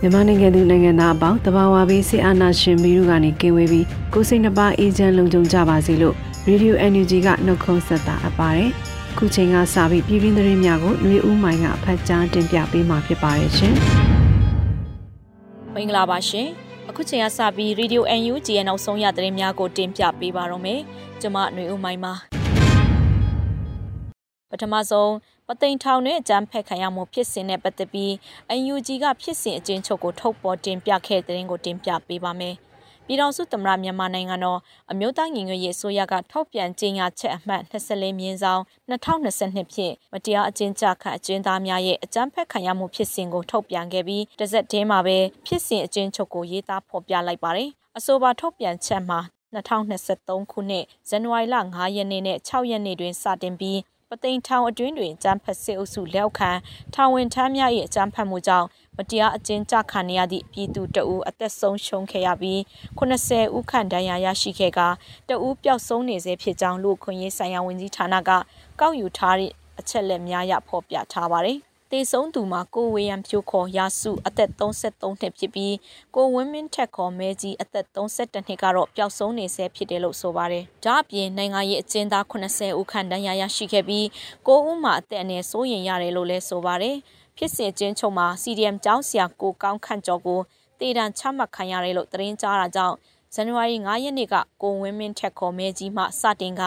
မြန်မာနိုင်ငံသူနိုင်ငံသားအပေါင်းတဘာဝဘေးစစ်အာဏာရှင်ပြီးတို့ကနေကင်းဝေးပြီးကိုစိတ်နှပါအေဂျင့်လုံခြုံကြပါစေလို့ Radio NUG ကနှုတ်ခွန်းဆက်တာအပ်ပါတယ်။ခုချိန်ကစပြီးပြည်တွင်းသတင်းများကိုຫນွေဦးမိုင်ကဖတ်ကြားတင်ပြပေးမှာဖြစ်ပါတယ်ရှင်။မင်္ဂလာပါရှင်။အခုချိန်ကစပြီး Radio NUG ရဲ့နောက်ဆုံးရသတင်းများကိုတင်ပြပေးပါတော့မယ်။ကျွန်မຫນွေဦးမိုင်ပါ။ပထမဆုံး ပသိမ်ထောင်နဲ့အကြမ်းဖက်ခံရမှုဖြစ်စဉ်နဲ့ပတ်သက်ပြီး UNG ကဖြစ်စဉ်အကျဉ်းချုပ်ကိုထုတ်ပေါ်တင်ပြခဲ့တဲ့တဲ့ကိုတင်ပြပေးပါမယ်။ပြည်တော်စုသမ္မတမြန်မာနိုင်ငံတော်အမျိုးသားညီညွတ်ရေးအစိုးရကထောက်ပြန်ကြေညာချက်အမှတ်24မြင်းဆောင်2022ဖြင့်မတရားအကျဉ်းချခံအကျဉ်းသားများရဲ့အကြမ်းဖက်ခံရမှုဖြစ်စဉ်ကိုထုတ်ပြန်ခဲ့ပြီးတစ်စက်တည်းမှာပဲဖြစ်စဉ်အကျဉ်းချုပ်ကိုရေးသားဖော်ပြလိုက်ပါတယ်။အဆိုပါထုတ်ပြန်ချက်မှာ2023ခုနှစ်ဇန်နဝါရီလ9ရက်နေ့နဲ့6ရက်နေ့တွင်စတင်ပြီး ပသိမ်ထောင်အတွင်းတွင်အကြမ်းဖက်စစ်အုပ်စုလက်အောက်ခံထောင်ဝင်ထမ်းများ၏အကြမ်းဖက်မှုကြောင့်မတရားအကျဉ်းချခံရသည့်ပြည်သူတအူအသက်ဆုံးရှုံးခဲ့ရပြီး80ဦးခန့်ဒဏ်ရာရရှိခဲ့ကတအူပျောက်ဆုံးနေစေဖြစ်ကြောင်းလူခွင့်ရေးဆိုင်ရာဝန်ကြီးဌာနကကောက်ယူထားတဲ့အချက်လက်များရဖော်ပြထားပါတယ် တေဆုံးသူမှာကိုဝေယံဖြိုးခေါ်ရာစုအသက်33နှစ်ဖြစ်ပြီးကိုဝင်းမင်းထက်ခေါ်မဲကြီးအသက်32နှစ်ကတော့ပျောက်ဆုံးနေဆဲဖြစ်တယ်လို့ဆိုပါတယ်။ဒါ့အပြင်နိုင်ငံရေးအကျဉ်းသား80ဦးခန့်တန်းရရရှိခဲ့ပြီးကိုဦးမှာအသက်အနည်းစိုးရင်ရတယ်လို့လည်းဆိုပါတယ်။ဖြစ်စဉ်ကျင်းချုပ်မှာ CDM ကျောင်းဆရာကိုကောင်းခန့်ကျော်ကိုတေတံချမှတ်ခံရတယ်လို့သတင်းကြားတာကြောင့်ဇန်နဝါရီ9ရက်နေ့ကကိုဝင်းမင်းထက်ခေါ်မဲကြီးမှစတင်က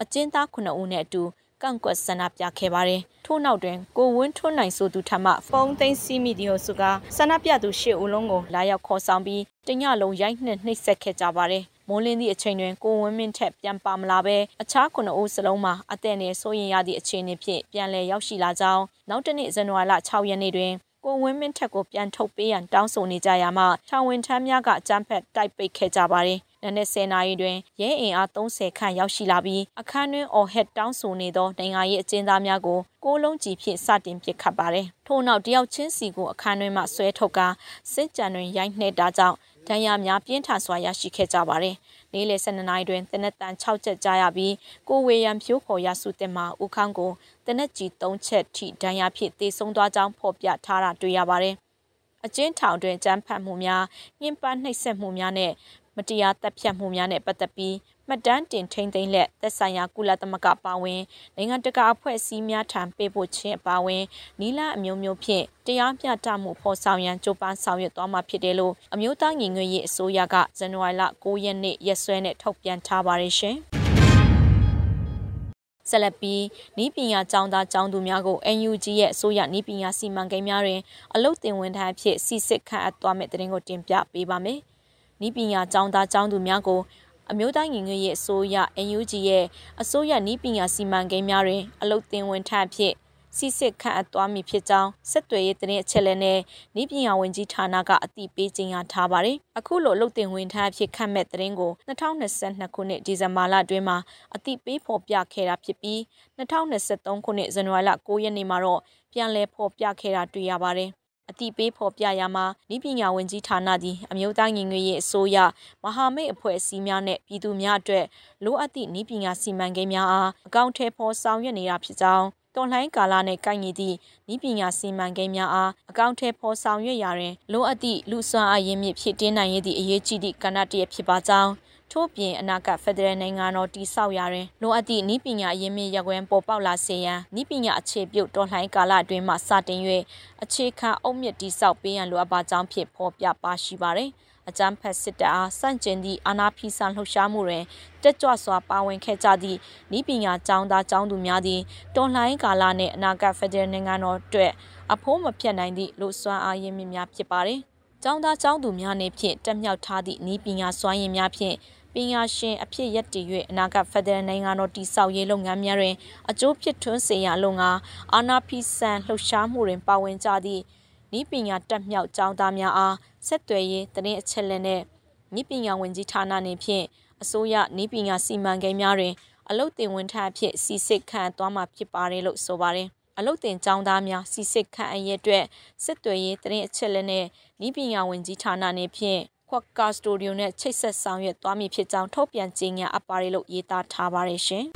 အကျဉ်းသား9ဦးနဲ့အတူ ကန့်ကွက်ဆန္ဒပြခဲ့ပါတယ်။ထို့နောက်တွင်ကိုဝင်းထွန်းနိုင်ဆိုသူထမှဖုန်းသိမ်းစီးမိသည်ဟုဆိုကာဆန္ဒပြသူရှစ်ဦးလုံးကိုလာရောက်ခေါ်ဆောင်ပြီးတညလုံးရိုက်နှက်နှိပ်စက်ခဲ့ကြပါတယ်။မိုးလင်းသည့်အချိန်တွင်ကိုဝင်းမင်းထက်ပြန်ပါမလာဘဲအခြားခုနှစ်ဦးစလုံးမှာအသက်နဲ့ဆိုရင်ရသည့်အခြေအနေဖြင့်ပြန်လည်ရောက်ရှိလာကြောင်းနောက်တနေ့ဇန်နဝါရီလ6ရက်နေ့တွင်ကိုဝင်းမင်းထက်ကိုပြန်ထုတ်ပေးရန်တောင်းဆိုနေကြရမှထောင်ဝင်ထမ်းများကအကြမ်းဖက်တိုက်ပိတ်ခဲ့ကြပါတယ်။ နနက်10နာရီတွင်ရဲအင်အား30ခန့်ရောက်ရှိလာပြီးအခန်းတွင်အော်ဟက်တောင်းဆိုနေသောနိုင်ငံရေးအကျဉ်းသားများကိုကိုလုံးကြီးဖြင့်စတင်ပစ်ခတ်ပါတယ်။ထို့နောက်တယောက်ချင်းစီကိုအခန်းတွင်မှဆွဲထုတ်ကာစစ်ကြံတွင်ရိုက်နှက်တာကြောင့်ဒဏ်ရာများပြင်းထန်စွာရရှိခဲ့ကြပါတယ်။နေ့လယ်12နာရီတွင်တနက်တန်6ချက်ကြားရပြီးကိုဝေယံဖြိုးခေါ်ရစုတင်မှာဦးခန်းကိုတနက်ကြီး3ချက်ထိဒဏ်ရာဖြင့်တေဆုံးသွားကြောင်းဖော်ပြထားတာတွေ့ရပါတယ်။အကျဉ်းထောင်တွင်ကြမ်းဖက်မှုများညှဉ်းပန်းနှိပ်စက်မှုများနဲ့ မတရားတပ်ဖြတ်မှုများနဲ့ပတ်သက်ပြီးမှတ်တမ်းတင်ထိန်းသိမ်းလက်သက်ဆိုင်ရာကုလသမဂ္ဂပါဝင်နိုင်ငံတကာအဖွဲ့အစည်းများထံပေးပို့ခြင်းအပါအဝင်နီလာအမျိုးမျိုးဖြင့်တရားမျှတမှုဖော်ဆောင်ရန်ကြိုးပမ်းဆောင်ရွက်သွားမှာဖြစ်တယ်လို့အမျိုးသားညီညွတ်ရေးအစိုးရကဇန်နဝါရီလ9ရက်နေ့ရက်စွဲနဲ့ထုတ်ပြန်ထားပါတယ်ရှင်။ဆက်လက်ပြီးနီးပညာကျောင်းသားကျောင်းသူများကို NUG ရဲ့အစိုးရနီးပညာစီမံကိန်းများတွင်အလုတ်တင်ဝန်ထမ်းအဖြစ်စီစစ်ခန့်အပ်သွားမယ့်တဲ့တင်ကိုတင်ပြပေးပါမယ်။ နီးပညာကျောင်းသားကျောင်းသူများကိုအမျိုးသားညီညွတ်ရေးအစိုးရ NUG ရဲ့အစိုးရနီးပညာစီမံကိန်းများတွင်အလုတ်သင်ဝင်ထအဖြစ်စီစစ်ခန့်အပ်သွားမည်ဖြစ်ကြောင်းဆက်သွယ်ရေးသတင်းအချက်အလက်နဲ့ဤပညာဝန်ကြီးဌာနကအသိပေးကြေညာထားပါတယ်။အခုလိုလုတ်တင်ဝင်ထအဖြစ်ခန့်မဲ့သတင်းကို2022ခုနှစ်ဒီဇင်ဘာလအတွင်းမှာအသိပေးဖော်ပြခဲ့တာဖြစ်ပြီး2023ခုနှစ်ဇန်နဝါရီလ9ရက်နေ့မှာတော့ပြန်လည်ဖော်ပြခဲ့တာတွေ့ရပါတယ်။ အတိပေးဖော်ပြရမှာဤပညာဝန်ကြီးဌာနသည်အမျိုးသားညီညွတ်ရေးအစိုးရမဟာမိတ်အဖွဲ့အစည်းများနဲ့ပြည်သူများအတွက်လိုအပ်သည့်ဤပညာစီမံကိန်းများအားအကောင့်ထဲပေါ်ဆောင်ရွက်နေတာဖြစ်ကြောင်းတွန်လှိုင်းကာလနဲ့ကိုက်ညီသည့်ဤပညာစီမံကိန်းများအားအကောင့်ထဲပေါ်ဆောင်ရွက်ရာတွင်လိုအပ်သည့်လူစွမ်းအားရင်းမြစ်ဖြစ်တင်းနိုင်ရသည့်အရေးကြီးသည့်ကဏ္ဍတစ်ဖြစ်ပါကြောင်း ထို့ပြင်အနာဂတ်ဖက်ဒရယ်နိုင်ငံတော်တည်ဆောက်ရာတွင်လိုအပ်သည့်ဤပညာရင်းမြစ်ရကွန်းပေါ်ပေါက်လာစေရန်ဤပညာအခြေပြုတ်တော်လှန်ကာလအတွင်းမှစတင်၍အခြေခံအုတ်မြစ်တည်ဆောက်ပေးရန်လိုအပ်ပါကြောင်းဖြင့်ဖော်ပြပါရှိပါသည်အကြမ်းဖက်စစ်တပ်အားစန့်ကျင်သည့်အာဏာဖီဆန်လှုပ်ရှားမှုတွင်တက်ကြွစွာပါဝင်ခဲ့ကြသည့်ဤပညာကျောင်းသားကျောင်းသူများသည်တော်လှန်ကာလနှင့်အနာဂတ်ဖက်ဒရယ်နိုင်ငံတော်အတွက်အဖိုးမဖြတ်နိုင်သည့်လူစွမ်းအားရင်းမြစ်များဖြစ်ပါသည်ကျောင်းသားကျောင်းသူများနှင့်ဖြင့်တက်မြောက်ထားသည့်ဤပညာစွမ်းရည်များဖြင့်ပ ညာရှင်အဖြစ်ရည်တည်၍အနာဂတ်ဖက်ဒရယ်နိုင်ငံတော်တည်ဆောက်ရေးလုပ်ငန်းများတွင်အကျိုးဖြစ်ထွန်းစေရန်လုံငါအာနာဖီဆန်လှုပ်ရှားမှုတွင်ပါဝင်ကြသည့်ဤပညာတက်မြောက်ကျောင်းသားများအားဆက်သွယ်ရေးတရင်အချက်လက်နဲ့ဤပညာဝင်ကြီးဌာနနှင့်ဖြင့်အစိုးရဤပညာစီမံကိန်းများတွင်အလုတ်တင်ဝန်ထမ်းအဖြစ်စီစစ်ခန့်သွားမှာဖြစ်ပါတယ်လို့ဆိုပါတယ်အလုတ်တင်ကျောင်းသားများစီစစ်ခန့်အရေးအတွက်စစ်တွေရေးတရင်အချက်လက်နဲ့ဤပညာဝင်ကြီးဌာနနှင့်ဖြင့် ခွက်ကာစတိုဒီယိုနဲ့ချိတ်ဆက်ဆောင်ရွက်သွားမည်ဖြစ်ကြောင်းထုတ်ပြန်ကြေညာအပ်ပါတယ်လို့ရေးသားထားပါတယ်ရှင်။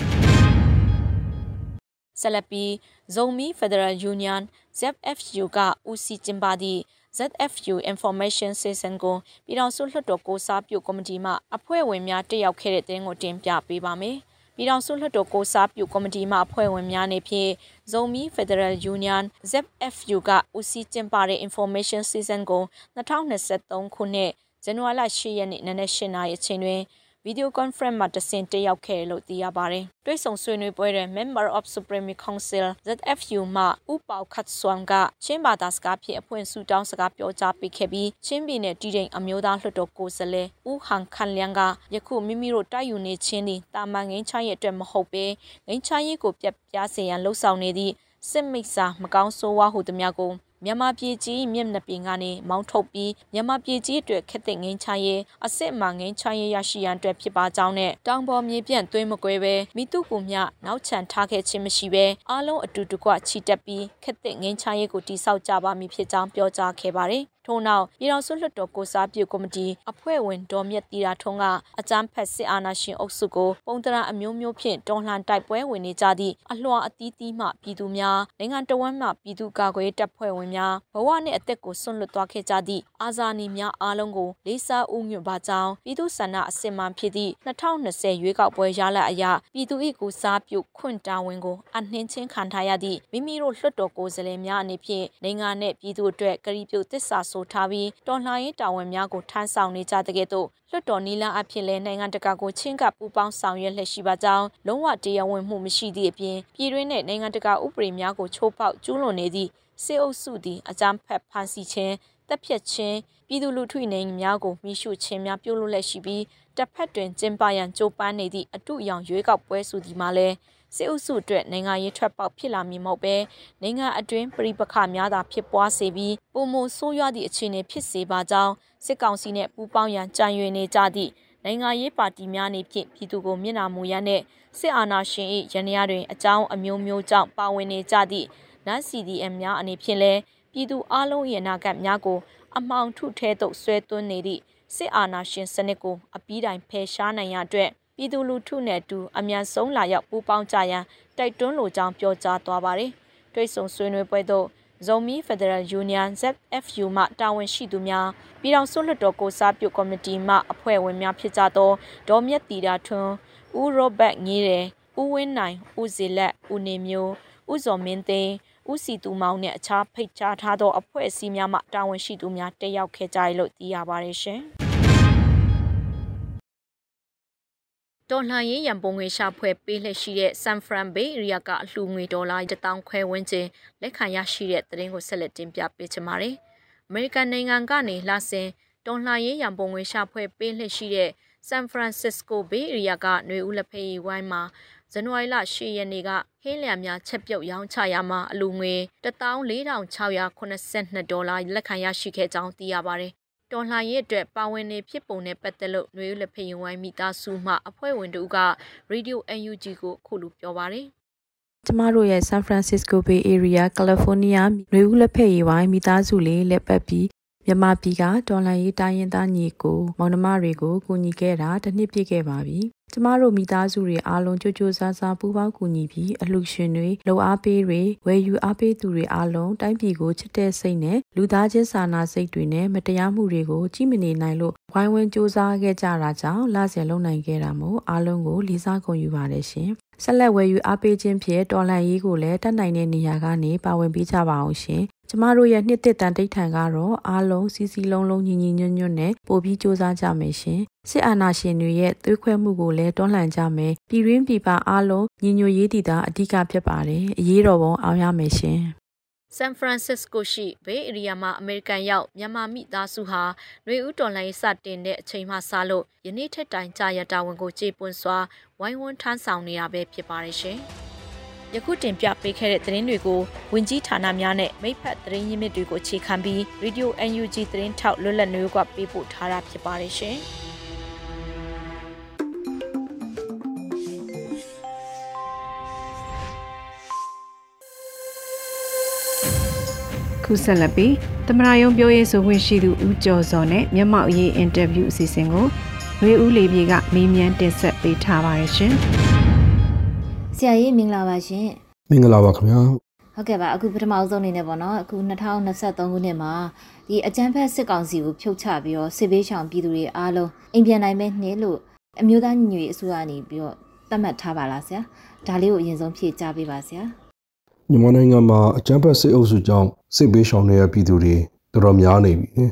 ဆက်လက်ပြီး Zomi Federal Union ZFU ကဦးစီးကျင်းပသည့် ZFU Information Session ကိုပြည်ထောင်စုလွှတ်တော်ကိုစားပြုကော်မတီမှအဖွဲ့ဝင်များတက်ရောက်ခဲ့တဲ့တဲ့ကိုတင်ပြပေးပါမယ်။ပြည်ထောင်စုလွှတ်တော်ကိုစားပြုကော်မတီမှအဖွဲ့ဝင်များနေဖြင့် Zomi Federal Union ZFU ကဦးစီးကျင်းပတဲ့ Information Season ကို2023ခုနှစ် ဇန်နဝါရီလ10ရက်နေ့နနက်10:00နာရီအချိန်တွင်ဗီဒီယိုကွန်ဖရင့်မှာတဆင့်တက်ရောက်ခဲ့လို့သိရပါတယ်။တွဲဆောင်ဆွေးနွေးပွဲတွင် Member of Supreme Council ZFU မှဥပောက်ခတ်ဆွမ်ကချင်းဘာသာစကားဖြင့်အဖွင့်ဆုတောင်းစကားပြောကြားပေးခဲ့ပြီးချင်းပြည်နယ်တည်တဲ့အမျိုးသားလွှတ်တော်ကိုယ်စားလှယ်ဦးဟန်ခန်လျန်ကယခုမိမိတို့တိုက်ယူနေခြင်းသည်တာမန်ငင်းချရဲ့အတွက်မဟုတ်ဘဲငင်းချရေးကိုပြတ်ပြားစေရန်လှုံ့ဆော်နေသည့်စစ်မိတ်စာမကောင်းဆိုးဝါးဟုသည်များကို မြန်မာပြည်ကြီးမြင့်နှပင်ကနေမောင်းထုတ်ပြီးမြန်မာပြည်ကြီးအတွက်ခက်တဲ့ငင်းချရေးအစ်စ်မှငင်းချရေးရရှိရန်အတွက်ဖြစ်ပါကြောင်းနဲ့တောင်ပေါ်မြေပြန့်သွင်းမကွဲပဲမိတုကူမြနောက်ချန်ထားခဲ့ခြင်းမရှိပဲအားလုံးအတူတကွချီတက်ပြီးခက်တဲ့ငင်းချရေးကိုတိစောက်ကြပါမည်ဖြစ်ကြောင်းပြောကြားခဲ့ပါတယ်ထို့နောက်ပြည်တော်စုလွှတ်တော်ကိုစားပြုကော်မတီအဖွဲ့ဝင်ဒေါ်မြတ်တီရာထုံးကအကြမ်းဖက်စစ်အာဏာရှင်အုပ်စုကိုပုံတရာအမျိုးမျိုးဖြင့်တွန်းလှန်တိုက်ပွဲဝင်နေကြသည့်အလွှာအသီးသီးမှပြည်သူများနိုင်ငံတော်ဝန်မှပြည်သူ့ကာကွယ်တပ်ဖွဲ့ဝင်များဘဝနှင့်အသက်ကိုဆွန့်လွတ်သွားခဲ့ကြသည့်အာဇာနည်များအားလုံးကိုလေးစားဥညွတ်ပါကြောင်းပြည်သူ့ဆန္ဒအစစ်မှန်ဖြစ်သည့်2020ရွေးကောက်ပွဲရလဒ်အရပြည်သူ၏ကိုစားပြုခွင့်တာဝန်ကိုအနှင်းချင်းခံထားရသည့်မိမိတို့လွှတ်တော်ကိုယ်စားလှယ်များအနေဖြင့်နိုင်ငံနှင့်ပြည်သူအတွက်ကတိပြုသစ္စာဆိုထားပြီးတော်လှန်ရေးတာဝန်များကိုထမ်းဆောင်နေကြတဲ့ကဲ့သို့လွှတ်တော်နီလာအဖြစ်လဲနိုင်ငံတကာကိုချင်းကပ်ပူးပေါင်းဆောင်ရွက်လက်ရှိပါကြောင်းလုံးဝတရားဝင်မှုမရှိသည့်အပြင်ပြည်တွင်းနဲ့နိုင်ငံတကာဥပဒေများကိုချိုးဖောက်ကျူးလွန်နေသည့်စေအုပ်စုသည်အကြမ်းဖက်ဖန်ဆီးခြင်းတပ်ဖြတ်ခြင်းပြည်သူလူထုနေများကိုမိရှုခြင်းများပြုလုပ်လက်ရှိပြီးတစ်ဖက်တွင်ကျင်းပရန်ကြိုးပမ်းနေသည့်အတုအယောင်ရွေးကောက်ပွဲဆိုသည်မှာလည်း စစ်အုပ်စုအတွက်နိုင်ငံရေးထွက်ပေါက်ဖြစ်လာမည်မဟုတ်ပဲနိုင်ငံအတွင်းပြည်ပခများသာဖြစ်ပွားစေပြီးပုံမဆိုးရွားသည့်အခြေအနေဖြစ်စေပါကြောင်းစစ်ကောင်စီနှင့်ပူးပေါင်းရန်ကြံရွယ်နေကြသည့်နိုင်ငံရေးပါတီများနေဖြင့်ပြည်သူကိုမျက်နှာမူရန်နှင့်စစ်အာဏာရှင်၏ရန်ရာတွင်အကြောင်းအမျိုးမျိုးကြောင့်ပါဝင်နေကြသည့်နန် CDM များအနေဖြင့်လည်းပြည်သူအလုံးရဲ့နာကတ်များကို အမှောင်ထုထဲသို့ဆွဲသွင်းနေသည့်စစ်အာဏာရှင်စနစ်ကိုအပြီးတိုင်ဖယ်ရှားနိုင်ရအတွက် ပြည်သူလူထုနဲ့အတူအမြန်ဆုံးလာရောက်ပူးပေါင်းကြရန်တိုက်တွန်းလိုကြောင်းပြောကြားသွားပါတယ်။တွေ့ဆုံဆွေးနွေးပွဲသို့ဇုံမီဖက်ဒရယ်ယူနီယန် ZFU မှတာဝန်ရှိသူများပြည်ထောင်စုလွှတ်တော်ကိုစားပြုကော်မတီမှအဖွဲ့ဝင်များဖြစ်ကြသောဒေါ်မြတ်တီတာထွန်းဦးရောဘတ်ငေးတယ်ဦးဝင်းနိုင်ဦးဇေလက်ဦးနေမျိုးဦးဇော်မင်းသိန်းဦးစီသူမောင်နဲ့အခြားဖိတ်ကြားထားသောအဖွဲ့အစည်းများမှတာဝန်ရှိသူများတက်ရောက်ခဲ့ကြရလို့သိရပါတယ်ရှင်။ တော်လှန်ရေးရန်ပုံငွေရှာဖွေပေးလှည့်ရှိတဲ့ San Fran Bay Area ကအလှူငွေဒေါ်လာ1000ခွဲဝန်းကျင်လက်ခံရရှိတဲ့သတင်းကိုဆက်လက်တင်ပြပေးချင်ပါတယ်။ American နိုင်ငံကနေလာဆင်တော်လှန်ရေးရန်ပုံငွေရှာဖွေပေးလှည့်ရှိတဲ့ San Francisco Bay Area ကຫນွေဦးလက်ဖေးဝိုင်းမှာဇန်နဝါရီလ10ရက်နေ့ကဟင်းလျာများချက်ပြုတ်ရောင်းချရာမှာအလူငွေ14682ဒေါ်လာလက်ခံရရှိခဲ့ကြောင်းသိရပါတယ် တော်လှန်ရေးအတွက်ပါဝင်နေဖြစ်ပုံနဲ့ပတ်သက်လို့ຫນွေဦးလက်ဖရင်ဝိုင်းမိသားစုမှအဖွဲ့ဝင်တို့က Radio UNG ကိုခုလိုပြောပါတယ်ကျမတို့ရဲ့ San Francisco Bay Area California နွေဦးလက်ဖက်ရည်ဝိုင်းမိသားစုလေးလက်ပတ်ပြီးမြန်မာပြည်ကတော်လန်ရေးတိုင်းရင်းသားညီကိုမောင်နှမတွေကိုကူညီခဲ့တာတစ်နှစ်ပြည့်ခဲ့ပါပြီ ကျမတို့မိသားစုတွေအားလုံးကြိုးကြိုးစားစားပူးပေါင်းကူညီပြီးအလှရှင်တွေလှူအားပေးတွေဝယ်ယူအားပေးသူတွေအားလုံးတိုင်းပြည်ကိုချစ်တဲ့စိတ်နဲ့လူသားချင်းစာနာစိတ်တွေနဲ့မတရားမှုတွေကိုကြည့်မနေနိုင်လို့ဝိုင်းဝန်းစူးစမ်းခဲ့ကြတာကြောင့်လဆင်လုံနိုင်ခဲ့တာမို့အားလုံးကိုလေးစားဂုဏ်ယူပါတယ်ရှင်ဆက်လက်ဝယ်ယူအားပေးခြင်းဖြင့်တော်လန်ရေးကိုလည်းတတ်နိုင်တဲ့နေရာကနေပါဝင်ပေးကြပါအောင်ရှင် ကျမတို့ရဲ့နှစ်သက်တန်တိတ်ထန်ကတော့အားလုံးစီစီလုံးလုံးညီညီညွတ်ညွတ်နဲ့ပို့ပြီးစ조사ကြမယ်ရှင်စစ်အာဏာရှင်တွေရဲ့သွေးခွဲမှုကိုလည်းတွန်းလှန်ကြမယ်ပြည်ရင်းပြည်ပအားလုံးညီညွတ်ရေးတည်တာအဓိကဖြစ်ပါတယ်အရေးတော်ပုံအောင်ရမယ်ရှင်ဆန်ဖရန်စစ္စကိုရှိဘေးအေရီးယားမှာအမေရိကန်ရောက်မြန်မာမိသားစုဟာຫນွေဦးတော်လိုင်းစတင်တဲ့အချိန်မှစလို့ယနေ့ထက်တိုင်ကြာရတာဝန်ကိုကြေပွန်စွာဝိုင်းဝန်းထမ်းဆောင်နေရပဲဖြစ်ပါတယ်ရှင်။ ယခုတင်ပြပေးခဲ့တဲ့သတင်းတွေကိုဝင်ကြီးဌာနများနဲ့မိဖက်သတင်းရင်းမြစ်တွေကိုအခြေခံပြီး Radio UNG သတင်းထောက်လွတ်လပ်နေကပေးပို့ထားတာဖြစ်ပါတယ်ရှင်။ခုဆက်လက်ပြီးသမရယုံပြောရေးဆိုခွင့်ရှိသူဦးကျော်စောနဲ့မျက်မှောက်ရေးအင်တာဗျူးအစီအစဉ်ကိုရွေဦးလေးပြေကမေးမြန်းတင်ဆက်ပေးထားပါတယ်ရှင်။ဆ ရာကြီးမင်္ဂလာပါရှင်မင်္ဂလာပါခင်ဗျာဟုတ်ကဲ့ပါအခုပထမဆုံးအနေနဲ့ပေါ့နော်အခု2023ခုနှစ်မှာဒီအကြမ်းဖက်စစ်ကောင်စီကိုဖြုတ်ချပြီးတော့စစ်ဘေးရှောင်ပြည်သူတွေအားလုံးအိမ်ပြန်နိုင်မဲ့နှစ်လို့အမျိုးသားညီညွတ်ရေးအစိုးရကနေပြီးတော့သတ်မှတ်ထားပါလားဆရာဒါလေးကိုအရင်ဆုံးဖြေကြားပေးပါဆရာမြန်မာနိုင်ငံမှာအကြမ်းဖက်စစ်အုပ်စုကြောင့်စစ်ဘေးရှောင်နေတဲ့ပြည်သူတွေတော်တော်များနေပြီ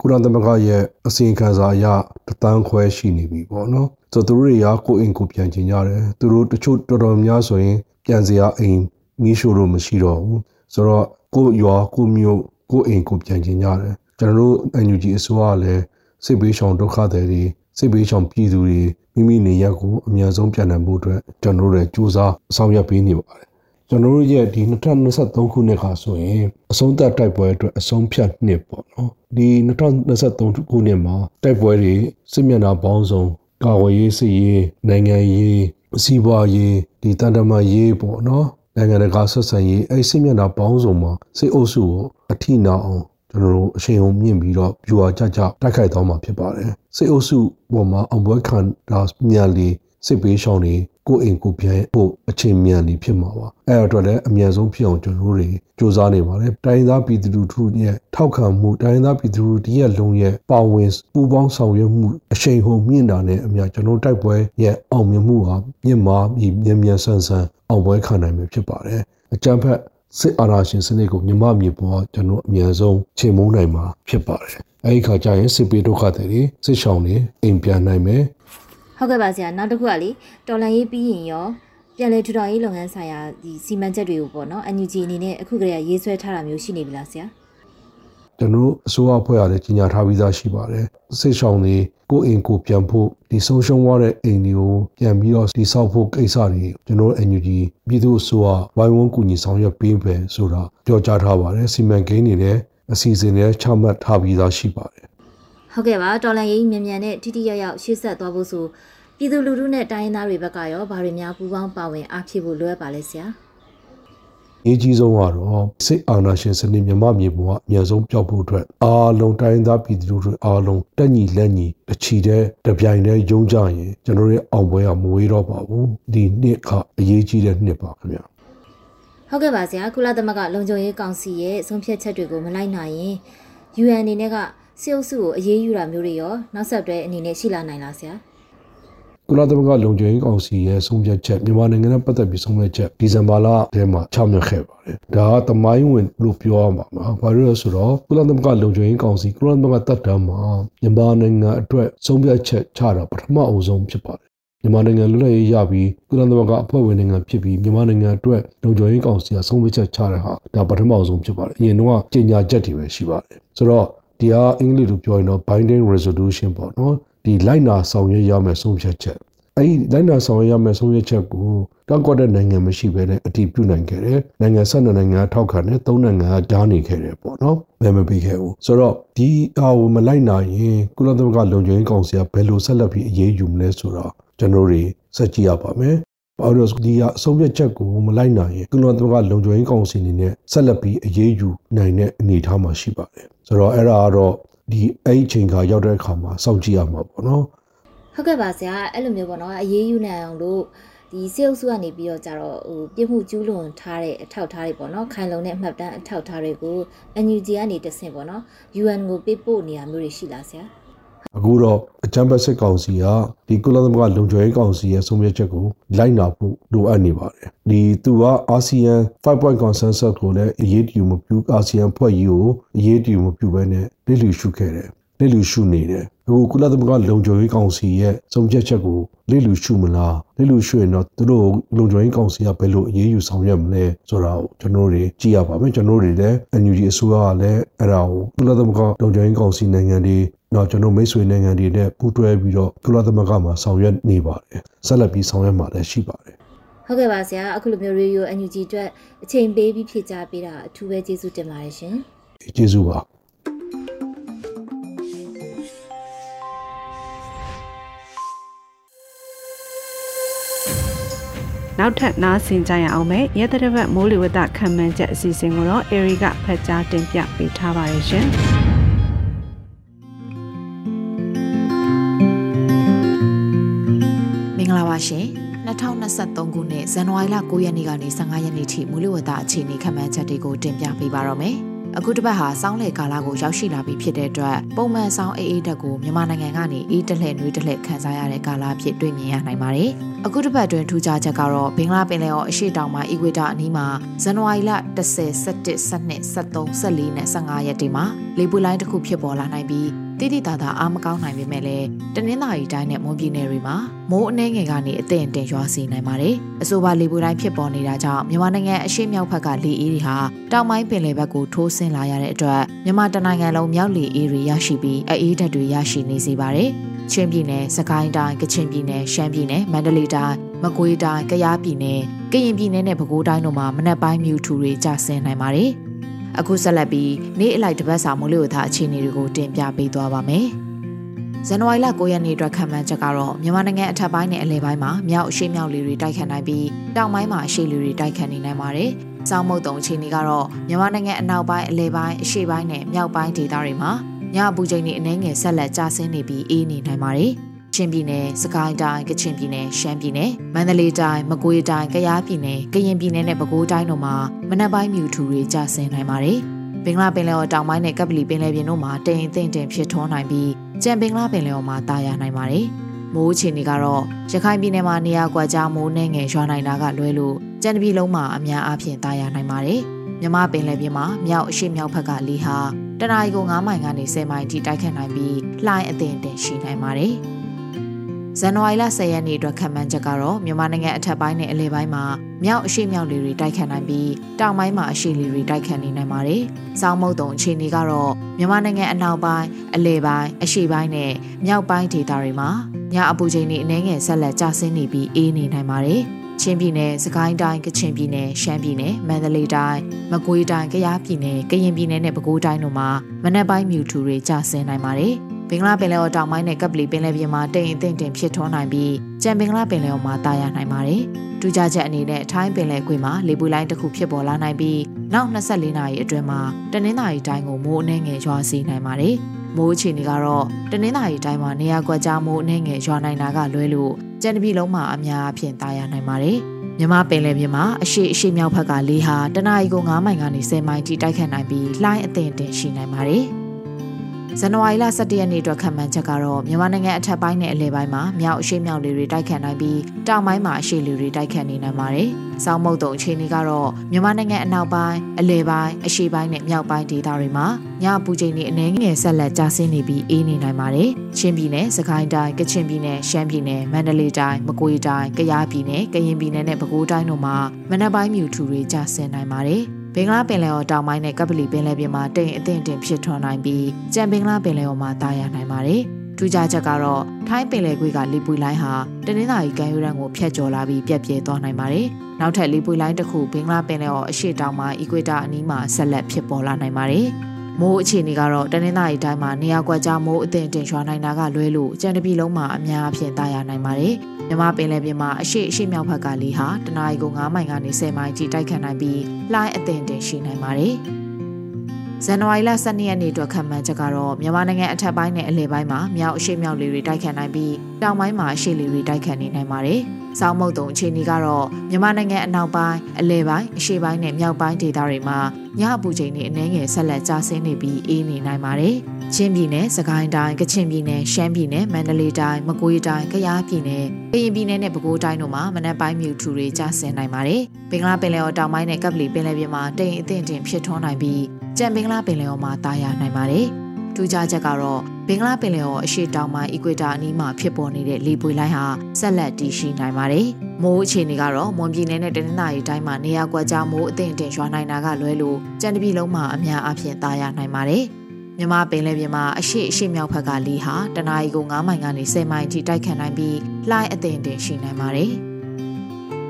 ကုလသမဂ္ဂရဲ့အစီရင်ခံစာအရတသန်းခွဲရှိနေပြီပေါ့နော် ဆိုတော့သူတို့တွေကကိုယ်အိမ်ကိုပြန်ကျင်ကြတယ်သူတို့တချို့တော်တော်များဆိုရင်ပြန်စရာအိမ်မီးရှို့လို့မရှိတော့ဘူးဆိုတော့ကိုရွာကိုမြို့ကိုအိမ်ကိုပြန်ကျင်ကြတယ်ကျွန်တော်တို့ NUG အစိုးရကလည်းစစ်ဘေးရှောင်ဒုက္ခသည်တွေစစ်ဘေးရှောင်ပြည်သူတွေမိမိနေရက်ကိုအများဆုံးပြန်နိုင်ဖို့အတွက်ကျွန်တော်တို့လည်းစူးစမ်းဆောင်ရွက်ပေးနေပါတယ်ကျွန်တော်တို့ရဲ့ဒီ2023ခုနှစ်ခါဆိုရင်အဆုံးသတ်တိုက်ပွဲအတွက်အဆုံးဖြတ်နှစ်ပေါ့နော်ဒီ2023ခုနှစ်မှာတိုက်ပွဲတွေစစ်မျက်နှာပေါင်းစုံ ကာဝေးရေးစစ်ရေးနိုင်ငံရေးစီးပွားရေးဒီတန်တမာရေးပေါ့နော်နိုင်ငံတကာဆက်ဆံရေးအဲ့စစ်မျက်နှာပေါင်းစုံမှာစစ်အုပ်စုကိုအထိနာအောင်ကျွန်တော်တို့အရှိန်အုံမြင့်ပြီးတော့ပြူအားကြကြတိုက်ခိုက်သွားမှာဖြစ်ပါတယ်စစ်အုပ်စုပေါ်မှာအောင်ပွဲခံတာမြန်လီ စစ်ပေးရှောင်းတွေကိုအိမ်ကိုပြန်ဖို့အချိန်မြန်နေဖြစ်မှာပါအဲ့အတွက်လည်းအမြန်ဆုံးဖြစ်အောင်ကျွန်တော်တို့တွေစူးစမ်းနေပါတယ်တိုင်းသားပြည်သူလူထုရဲ့ထောက်ခံမှုတိုင်းသားပြည်သူလူထုရဲ့လုံးရဲ့ပါဝင်ပူးပေါင်းဆောင်ရွက်မှုအရှိန်ဟုန်မြင့်တာနဲ့အများကျွန်တော်တိုက်ပွဲရဲ့အောင်မြင်မှုဟာမြင့်မားပြီးမြန်မြန်ဆန်ဆန်အောင်ပွဲခံနိုင်မှာဖြစ်ပါတယ်အကြံဖက်စစ်အာဏာရှင်စနစ်ကိုမြမမြေပေါ်ကျွန်တော်အမြန်ဆုံးချိန်မုံနိုင်မှာဖြစ်ပါတယ်အဲဒီခါကျရင်စစ်ပေးဒုက္ခတွေစစ်ရှောင်တွေအိမ်ပြန်နိုင်မယ် ဟုတ်ကဲ့ပါဆရာနောက်တစ်ခုကလေတော်လန်ရေးပြီးရင်ရောပြန်လေထူထောင်ရေးလုပ်ငန်းဆိုင်ရာဒီစီမံချက်တွေကိုပေါ့နော် NUG အနေနဲ့အခုကတည်းကရေးဆွဲထားတာမျိုးရှိနေပြီလားဆရာကျွန်တော်အစိုးရအဖွဲ့အားလည်းကြီးညာထားပြီးသားရှိပါတယ်စစ်ဆောင်တွေကိုအိမ်ကိုပြန်ဖို့ဒီဆုံးရှုံးသွားတဲ့အိမ်တွေကိုပြန်ပြီးတော့ဒီဆောက်ဖို့ကိစ္စတွေကျွန်တော် NUG ပြည်သူ့အစိုးရဝိုင်းဝန်းကူညီဆောင်ရွက်ပေးပဲဆိုတာပြောကြားထားပါတယ်စီမံကိန်းတွေလည်းအစီအစဉ်တွေချမှတ်ထားပြီးသားရှိပါတယ် ဟုတ်ကဲ့ပါတော်လန်ရေးမြန်မြန်နဲ့ထိထိရောက်ရောက်ရှေ့ဆက်သွားဖို့ဆိုပြည်သူလူထုနဲ့တိုင်းရင်းသားတွေဘက်ကရောဘာတွေများပူးပေါင်းပါဝင်အားဖြည့်ဖို့လိုအပ်ပါလဲဆရာအရေးကြီးဆုံးကတော့စစ်အာဏာရှင်စနစ်မြမမြေပေါ်ကအများဆုံးပျောက်ဖို့အတွက်အားလုံးတိုင်းသားပြည်သူတွေအားလုံးတက်ညီလက်ညီအချီတဲ့တပြိုင်တည်းယုံကြရင်ကျွန်တော်တို့အောင်ပွဲကမဝေးတော့ပါဘူးဒီနှစ်ကအရေးကြီးတဲ့နှစ်ပါခင်ဗျာဟုတ်ကဲ့ပါဆရာကုလသမဂ္ဂလုံခြုံရေးကောင်စီရဲ့ဆုံးဖြတ်ချက်တွေကိုမလိုက်နိုင်ရင် UN အနေနဲ့က စစ်အုပ်စုကိုအရေးယူတာမျိုးတွေရောနောက်ဆက်တွဲအနေနဲ့ရှိလာနိုင်လားဆရာကုလသမဂ္ဂလုံခြုံရေးကောင်စီရဲ့ဆုံးဖြတ်ချက်မြန်မာနိုင်ငံနဲ့ပတ်သက်ပြီးဆုံးဖြတ်ချက်ဒီဇင်ဘာလထဲမှာချမှတ်ခဲ့ပါတယ်။ဒါကတမိုင်းဝင်လို့ပြောရမှာပါ။ဘာလို့လဲဆိုတော့ကုလသမဂ္ဂလုံခြုံရေးကောင်စီကုလသမဂ္ဂတပ်တမ်းမှာမြန်မာနိုင်ငံအတွက်ဆုံးဖြတ်ချက်ချတာပထမအဦးဆုံးဖြစ်ပါတယ်။မြန်မာနိုင်ငံလွတ်လပ်ရေးရပြီးကုလသမဂ္ဂအဖွဲ့ဝင်နိုင်ငံဖြစ်ပြီးမြန်မာနိုင်ငံအတွက်လုံခြုံရေးကောင်စီကဆုံးဖြတ်ချက်ချတဲ့ဟာဒါပထမအဆုံးဖြစ်ပါတယ်။အရင်တော့ကြေညာချက်တွေပဲရှိပါတယ်။ဆိုတော့ ဒီဟာအင်္ဂလိပ်လိုပြောရင်တော့ binding resolution ပေါ့နော်ဒီလိုက်နာဆောင်ရွက်ရမယ်ဆုံးဖြတ်ချက်အဲ့ဒီလိုက်နာဆောင်ရွက်ရမယ်ဆုံးဖြတ်ချက်ကိုတောက်ကွက်တဲ့နိုင်ငံမရှိဘဲနဲ့အတည်ပြုနိုင်ခဲ့တယ်နိုင်ငံ၁၂နိုင်ငံထောက်ခံတယ်၃နိုင်ငံကကြားနေခဲ့တယ်ပေါ့နော်ဘယ်မပြီးခဲ့ဘူးဆိုတော့ဒီအားကိုမလိုက်နိုင်ရင်ကုလသမဂ္ဂလုံခြုံရေးကောင်စီကဘယ်လိုဆက်လက်ပြီးအရေးယူမလဲဆိုတော့ကျွန်တော်တို့စက်ကြည့်ရပါမယ် ဘာလို့ဒီကအဆုံးဖြတ်ချက်ကိုမလိုက်နိုင်ရင်ကုလသမဂ္ဂလုံခြုံရေးကောင်စီအနေနဲ့ဆက်လက်ပြီးအရေးယူနိုင်တဲ့အနေအထားမှာရှိပါတယ်ဆိုတော့အဲ့ဒါကတော့ဒီအဲ့ဒီချိန်ကရောက်တဲ့အခါမှာစောင့်ကြည့်ရမှာပေါ့နော်ဟဟုတ်ကဲ့ပါဆရာအဲ့လိုမျိုးပေါ့နော်အရေးယူနိုင်အောင်လို့ဒီစေအုပ်စုကနေပြီးတော့ကြတော့ဟိုပြစ်မှုကျူးလွန်ထားတဲ့အထောက်ထားတွေပေါ့နော်ခိုင်လုံတဲ့အမှတ်တမ်းအထောက်ထားတွေကို NUG ကနေတဆင့်ပေါ့နော် UN ကိုပေးပို့နေရမျိုးတွေရှိလားဆရာ အခုတော့အချမ်းဘတ်စစ်ကောင်စီကဒီကုလသမဂ္ဂလုံခြုံရေးကောင်စီရဲ့ဆုံးဖြတ်ချက်ကိုလိုက်နာဖို့လိုအပ်နေပါတယ်ဒီသူကအာဆီယံ5 point consensus ကိုလည်းအရေးတူမပြုအာဆီယံဖွဲ့ကြီးကိုအရေးတူမပြုဘဲနဲ့လစ်လျူရှုခဲ့တယ်လစ်လျူရှုနေတယ် အခုကုလသမဂ္ဂလုံခြုံရေးကောင်စီရဲ့ဆုံးဖြတ်ချက်ကိုလစ်လျူရှုမလားလစ်လျူရှုရင်တော့သူတို့လုံခြုံရေးကောင်စီကဘယ်လိုအရေးယူဆောင်ရွက်မလဲဆိုတာကိုကျွန်တော်တို့ကြည့်ရပါမယ်ကျွန်တော်တို့တွေလည်း NUG အစိုးရကလည်းအဲ့ဒါကိုကုလသမဂ္ဂလုံခြုံရေးကောင်စီနိုင်ငံတွေတော့ကျွန်တော်မိတ်ဆွေနိုင်ငံတွေနဲ့ပူးတွဲပြီးတော့ကုလသမဂ္ဂမှာဆောင်ရွက်နေပါတယ်ဆက်လက်ပြီးဆောင်ရွက်မှာလည်းရှိပါတယ်ဟုတ်ကဲ့ပါဆရာအခုလိုမျိုးရေဒီယို NUG အတွက်အချိန်ပေးပြီးဖြည့်ကြားပေးတာအထူးပဲကျေးဇူးတင်ပါတယ်ရှင်ကျေးဇူးပါ နောက်ထပ်နားဆင်ကြရအောင်မယ်ရဲတရဘတ်မိုးလေဝသခံမှန်းချက်အစီအစဉ်ကိုတော့အေရီကဖတ်ကြားတင်ပြပေးထားပါတယ်ရှင်မင်္ဂလာပါရှင်2023ခုနှစ်ဇန်နဝါရီလ9ရက်နေ့ကနေ15ရက်နေ့ထိမူလဝတ္တအခြေအနေခန့်မှန်းချက်တွေကိုတင်ပြပေးပါတော့မယ်။ အခုတစ်ပတ်ဟာစောင်းလေကာလကိုရောက်ရှိလာပြီဖြစ်တဲ့အတွက်ပုံမှန်စောင်းအေးအေးတက်ကိုမြန်မာနိုင်ငံကနေအေးတလှဲ့နှွေးတလှဲ့ခန်းစားရတဲ့ကာလဖြစ်တွေ့မြင်ရနိုင်ပါတယ်။အခုတစ်ပတ်တွင်ထူးခြားချက်ကတော့ဘင်္ဂလားပင်လယ်အော်အရှေ့တောင်ပိုင်းအီကွေတာအနီးမှာဇန်နဝါရီလ10 17 12 13 14နဲ့15ရက်တွေမှာလေပူလိုင်းတစ်ခုဖြစ်ပေါ်လာနိုင်ပြီး တိတိတသာအားမကောင်းနိုင်ပေမဲ့လည်းတနင်္သာရီတိုင်းနဲ့မွန်ပြည်နယ်တွေမှာမိုးအနှဲငယ်ကနေအသင့်အတင်ရွာစီနိုင်ပါတယ်။အဆိုပါလေပူတိုင်းဖြစ်ပေါ်နေတာကြောင့်မြန်မာနိုင်ငံအရှေ့မြောက်ဘက်ကလေအေးတွေဟာတောင်ပိုင်းပင်လယ်ဘက်ကိုထိုးဆင်းလာရတဲ့အတွက်မြန်မာတနိုင်ငံလုံးမြောက်လေအေးတွေရရှိပြီးအေးဓာတ်တွေရရှိနေစေပါတယ်။ချင်းပြည်နယ်၊စကိုင်းတိုင်း၊ကချင်ပြည်နယ်၊ရှမ်းပြည်နယ်၊မန္တလေးတိုင်း၊မကွေးတိုင်း၊ကယားပြည်နယ်၊ကရင်ပြည်နယ်နဲ့ပဲခူးတိုင်းတို့မှာမနက်ပိုင်းမြူထူတွေကျဆင်းနိုင်ပါတယ်။ အခုဆက်လက်ပြီးနေ့အလိုက်တပတ်စာမိုးလေဝသအခြေအနေတွေကိုတင်ပြပေးသွားပါမယ်။ဇန်နဝါရီလ9ရက်နေ့အတွက်ခံမှန်းချက်ကတော့မြန်မာနိုင်ငံအထက်ပိုင်းနဲ့အလယ်ပိုင်းမှာမြောက်အရှေ့မြောက်လေတွေတိုက်ခတ်နိုင်ပြီးတောင်ပိုင်းမှာအရှေ့လေတွေတိုက်ခတ်နေနိုင်ပါတယ်။စောင်းမုတ်တုံအခြေအနေကတော့မြန်မာနိုင်ငံအနောက်ပိုင်းအလယ်ပိုင်းအရှေ့ပိုင်းနဲ့မြောက်ပိုင်းဒေသတွေမှာညအပူချိန်တွေအနည်းငယ်ဆက်လက်ကျဆင်းနေပြီးအေးနေနိုင်ပါတယ်။ ချင်းပြည်နယ်၊စကိုင်းတိုင်း၊ကချင်ပြည်နယ်၊ရှမ်းပြည်နယ်၊မန္တလေးတိုင်း၊မကွေးတိုင်း၊ကယားပြည်နယ်၊ကရင်ပြည်နယ်နဲ့ပဲခူးတိုင်းတို့မှာမနက်ပိုင်းမြူထူတွေကျဆင်းနိုင်ပါတယ်။ဘင်္ဂလားပင်လယ်အော်တောင်ပိုင်းနဲ့ကပ်ပလီပင်လယ်ပြင်တို့မှာတိမ်အထင်တင်ဖြစ်ထွန်းနိုင်ပြီးကြံဘင်္ဂလားပင်လယ်အော်မှာတာယာနိုင်ပါတယ်။မိုးအခြေအနေကတော့ရခိုင်ပြည်နယ်မှာနေရာကွက်ကြားမိုးနှဲငယ်ရွာနိုင်တာကလွဲလို့ကြံတပြည်လုံးမှာအများအားဖြင့်တာယာနိုင်ပါတယ်။မြမပင်လယ်ပြင်မှာမြောက်အရှိမြောက်ဘက်ကလေဟာတနအီကို9မိုင်ကနေ10မိုင်ထိတိုက်ခတ်နိုင်ပြီးလှိုင်းအသင်တင်ရှိနိုင်ပါတယ်။ ဇန်နဝါရီလ10ရက်နေ့အတွက်ခံမှန်းချက်ကတော့မြန်မာနိုင်ငံအထက်ပိုင်းနဲ့အလယ်ပိုင်းမှာမြောက်အရှိမြောက်လေတွေတိုက်ခတ်နိုင်ပြီးတောင်ပိုင်းမှာအရှိလေတွေတိုက်ခတ်နေနိုင်ပါတယ်။စောင်းမုတ်တုံအခြေအနေကတော့မြန်မာနိုင်ငံအနောက်ပိုင်းအလယ်ပိုင်းအရှိပိုင်းနဲ့မြောက်ပိုင်းဒေသတွေမှာညအပူချိန်တွေအနည်းငယ်ဆက်လက်ကျဆင်းနေပြီးအေးနေနိုင်ပါတယ်။ချင်းပြည်နယ်၊စကိုင်းတိုင်း၊ကချင်ပြည်နယ်၊ရှမ်းပြည်နယ်၊မန္တလေးတိုင်း၊မကွေးတိုင်း၊ကယားပြည်နယ်၊ကရင်ပြည်နယ်နဲ့ပဲခူးတိုင်းတို့မှာမနက်ပိုင်းမြူထူတွေကျဆင်းနိုင်ပါတယ်။ ဘင်္ဂလားပင်လယ်အော်တောင်ပိုင်းနဲ့ကပ်ပလီပင်လယ်ပြင်မှာတိမ်အထင်တင်ဖြစ်ထွန်းနိုင်ပြီးကြံဘင်္ဂလားပင်လယ်အော်မှာတာယာနိုင်ပါတယ်။ထူးခြားချက်အနေနဲ့ထိုင်းပင်လယ်ကွေ့မှာလေပူလိုင်းတစ်ခုဖြစ်ပေါ်လာနိုင်ပြီးနောက်24နာရီအတွင်းမှာတနင်္သာရီတိုင်းကိုမိုးအနှဲငယ်ရွာစီနိုင်ပါတယ်။မိုးအခြေအနေကတော့တနင်္သာရီတိုင်းမှာနေရာကွက်ကြားမိုးအနှဲငယ်ရွာနိုင်တာကလွဲလို့ကြံတပြီလုံးမှာအများအပြားတာယာနိုင်ပါတယ်။မြမပင်လယ်ပြင်မှာအရှိအရှိမြောက်ဘက်ကလေဟာတနအီကို9မိုင်ကနေ10မိုင်ထိတိုက်ခတ်နိုင်ပြီးလှိုင်းအသင်တင်ရှိနိုင်ပါတယ်။ ဇန်နဝါရီလ17ရက်နေ့အတွက်ခံမှန်းချက်ကတော့မြန်မာနိုင်ငံအထက်ပိုင်းနဲ့အလယ်ပိုင်းမှာမြောက်အရှိမြောက်လေတွေတိုက်ခတ်နိုင်ပြီးတောင်ပိုင်းမှာအရှိလေတွေတိုက်ခတ်နေနိုင်ပါတယ်။စောင်းမုတ်တုံအခြေအနေကတော့မြန်မာနိုင်ငံအနောက်ပိုင်းအလယ်ပိုင်းအရှေ့ပိုင်းနဲ့မြောက်ပိုင်းဒေသတွေမှာညပူချိန်တွေအနည်းငယ်ဆက်လက်ကျဆင်းနေပြီးအေးနေနိုင်ပါတယ်။ချင်းပြည်နယ်၊စကိုင်းတိုင်း၊ကချင်ပြည်နယ်၊ရှမ်းပြည်နယ်၊မန္တလေးတိုင်း၊မကွေးတိုင်း၊ကယားပြည်နယ်၊ကရင်ပြည်နယ်နဲ့ပဲခူးတိုင်းတို့မှာမနက်ပိုင်းမြူထူတွေကျဆင်းနိုင်ပါတယ်။ ဘင်္ဂလားပင်လယ်အော်တောင်ပိုင်းနဲ့ကပလီပင်လယ်ပြင်မှာတိမ်အထင်တင်ဖြစ်ထွန်းနိုင်ပြီးကြံဘင်္ဂလားပင်လယ်အော်မှာတာယာနိုင်ပါတယ်။ထူးခြားချက်ကတော့ထိုင်းပင်လယ်ကွေ့ကလီပွေလိုင်းဟာတနင်္သာရီကမ်းရိုးတန်းကိုဖျက်ကျော်လာပြီးပြက်ပြဲသွားနိုင်ပါတယ်။နောက်ထပ်လီပွေလိုင်းတစ်ခုဘင်္ဂလားပင်လယ်အော်အရှေ့တောင်မှာအီကွေတာအနီးမှာဆက်လက်ဖြစ်ပေါ်လာနိုင်ပါတယ်။မိုးအခြေအနေကတော့တနင်္သာရီတိုင်းမှာနေရာကွက်ကြားမိုးအသင့်တင်ရွာနိုင်တာကလွဲလို့ကြံတပြီလုံးမှာအများအပြားတာယာနိုင်ပါတယ်။ မြမပင်လယ်ပြင်မှာအရှိအရှိမြောက်ဘက်ကလေဟာတနအီကို9မိုင်ကနေ10မိုင်ထိတိုက်ခတ်နိုင်ပြီးလှိုင်းအသင့်တင်ရှိနိုင်ပါတယ်။ဇန်နဝါရီလ12ရက်နေ့အတွက်ခံမှန်းချက်ကတော့မြန်မာနိုင်ငံအထက်ပိုင်းနဲ့အလယ်ပိုင်းမှာမြောက်အရှေ့မြောက်လေတွေတိုက်ခတ်နိုင်ပြီးတောင်ပိုင်းမှာအရှေ့လေတွေတိုက်ခတ်နေနိုင်ပါတယ်။စောင်းမုတ်တုံအခြေအနေကတော့မြန်မာနိုင်ငံအနောက်ပိုင်းအလယ်ပိုင်းအရှေ့ပိုင်းနဲ့မြောက်ပိုင်းဒေသတွေမှာညအပူချိန်တွေအနည်းငယ်ဆက်လက်ကျဆင်းနေပြီးအေးနေနိုင်ပါတယ်။ ချင်းပြည်နယ်၊စကိုင်းတိုင်း၊ကချင်ပြည်နယ်၊ရှမ်းပြည်နယ်၊မန္တလေးတိုင်း၊မကွေးတိုင်း၊ကယားပြည်နယ်၊ကရင်ပြည်နယ်နဲ့ပဲခူးတိုင်းတို့မှာမနက်ပိုင်းမြူထူတွေကျဆင်းနိုင်ပါတယ်။ဘင်္ဂလားပင်လယ်ော်တောင်ပိုင်းနဲ့ကပ်ပလီပင်လယ်ပြင်မှာတိမ်အထင်တင်ဖြစ်ထွန်းနိုင်ပြီးကြံဘင်္ဂလားပင်လယ်ော်မှာတာယာနိုင်ပါတယ်။ထူးခြားချက်ကတော့ဘင်္ဂလားပင်လယ်ော်အရှေ့တောင်ပိုင်းအီကွေတာအနီးမှာဖြစ်ပေါ်နေတဲ့လေပွေလိုင်းဟာဆက်လက်တည်ရှိနိုင်ပါတယ်။မိုးအခြေအနေကတော့မွန်ပြည်နယ်နဲ့တနင်္သာရီတိုင်းမှာနေရာကွက်ကြားမိုးအထင်တင်ရွာနိုင်တာကလွဲလို့ကြံတပြည်လုံးမှာအများအပြားတာယာနိုင်ပါတယ်။ မြမပင်လယ်ပြင်မှာအရှိအရှိမြောက်ဘက်ကလေဟာတနအီကို9မိုင်ကနေ10မိုင်ထိတိုက်ခတ်နိုင်ပြီးလှိုင်းအထင်တင်ရှိနိုင်ပါတယ်။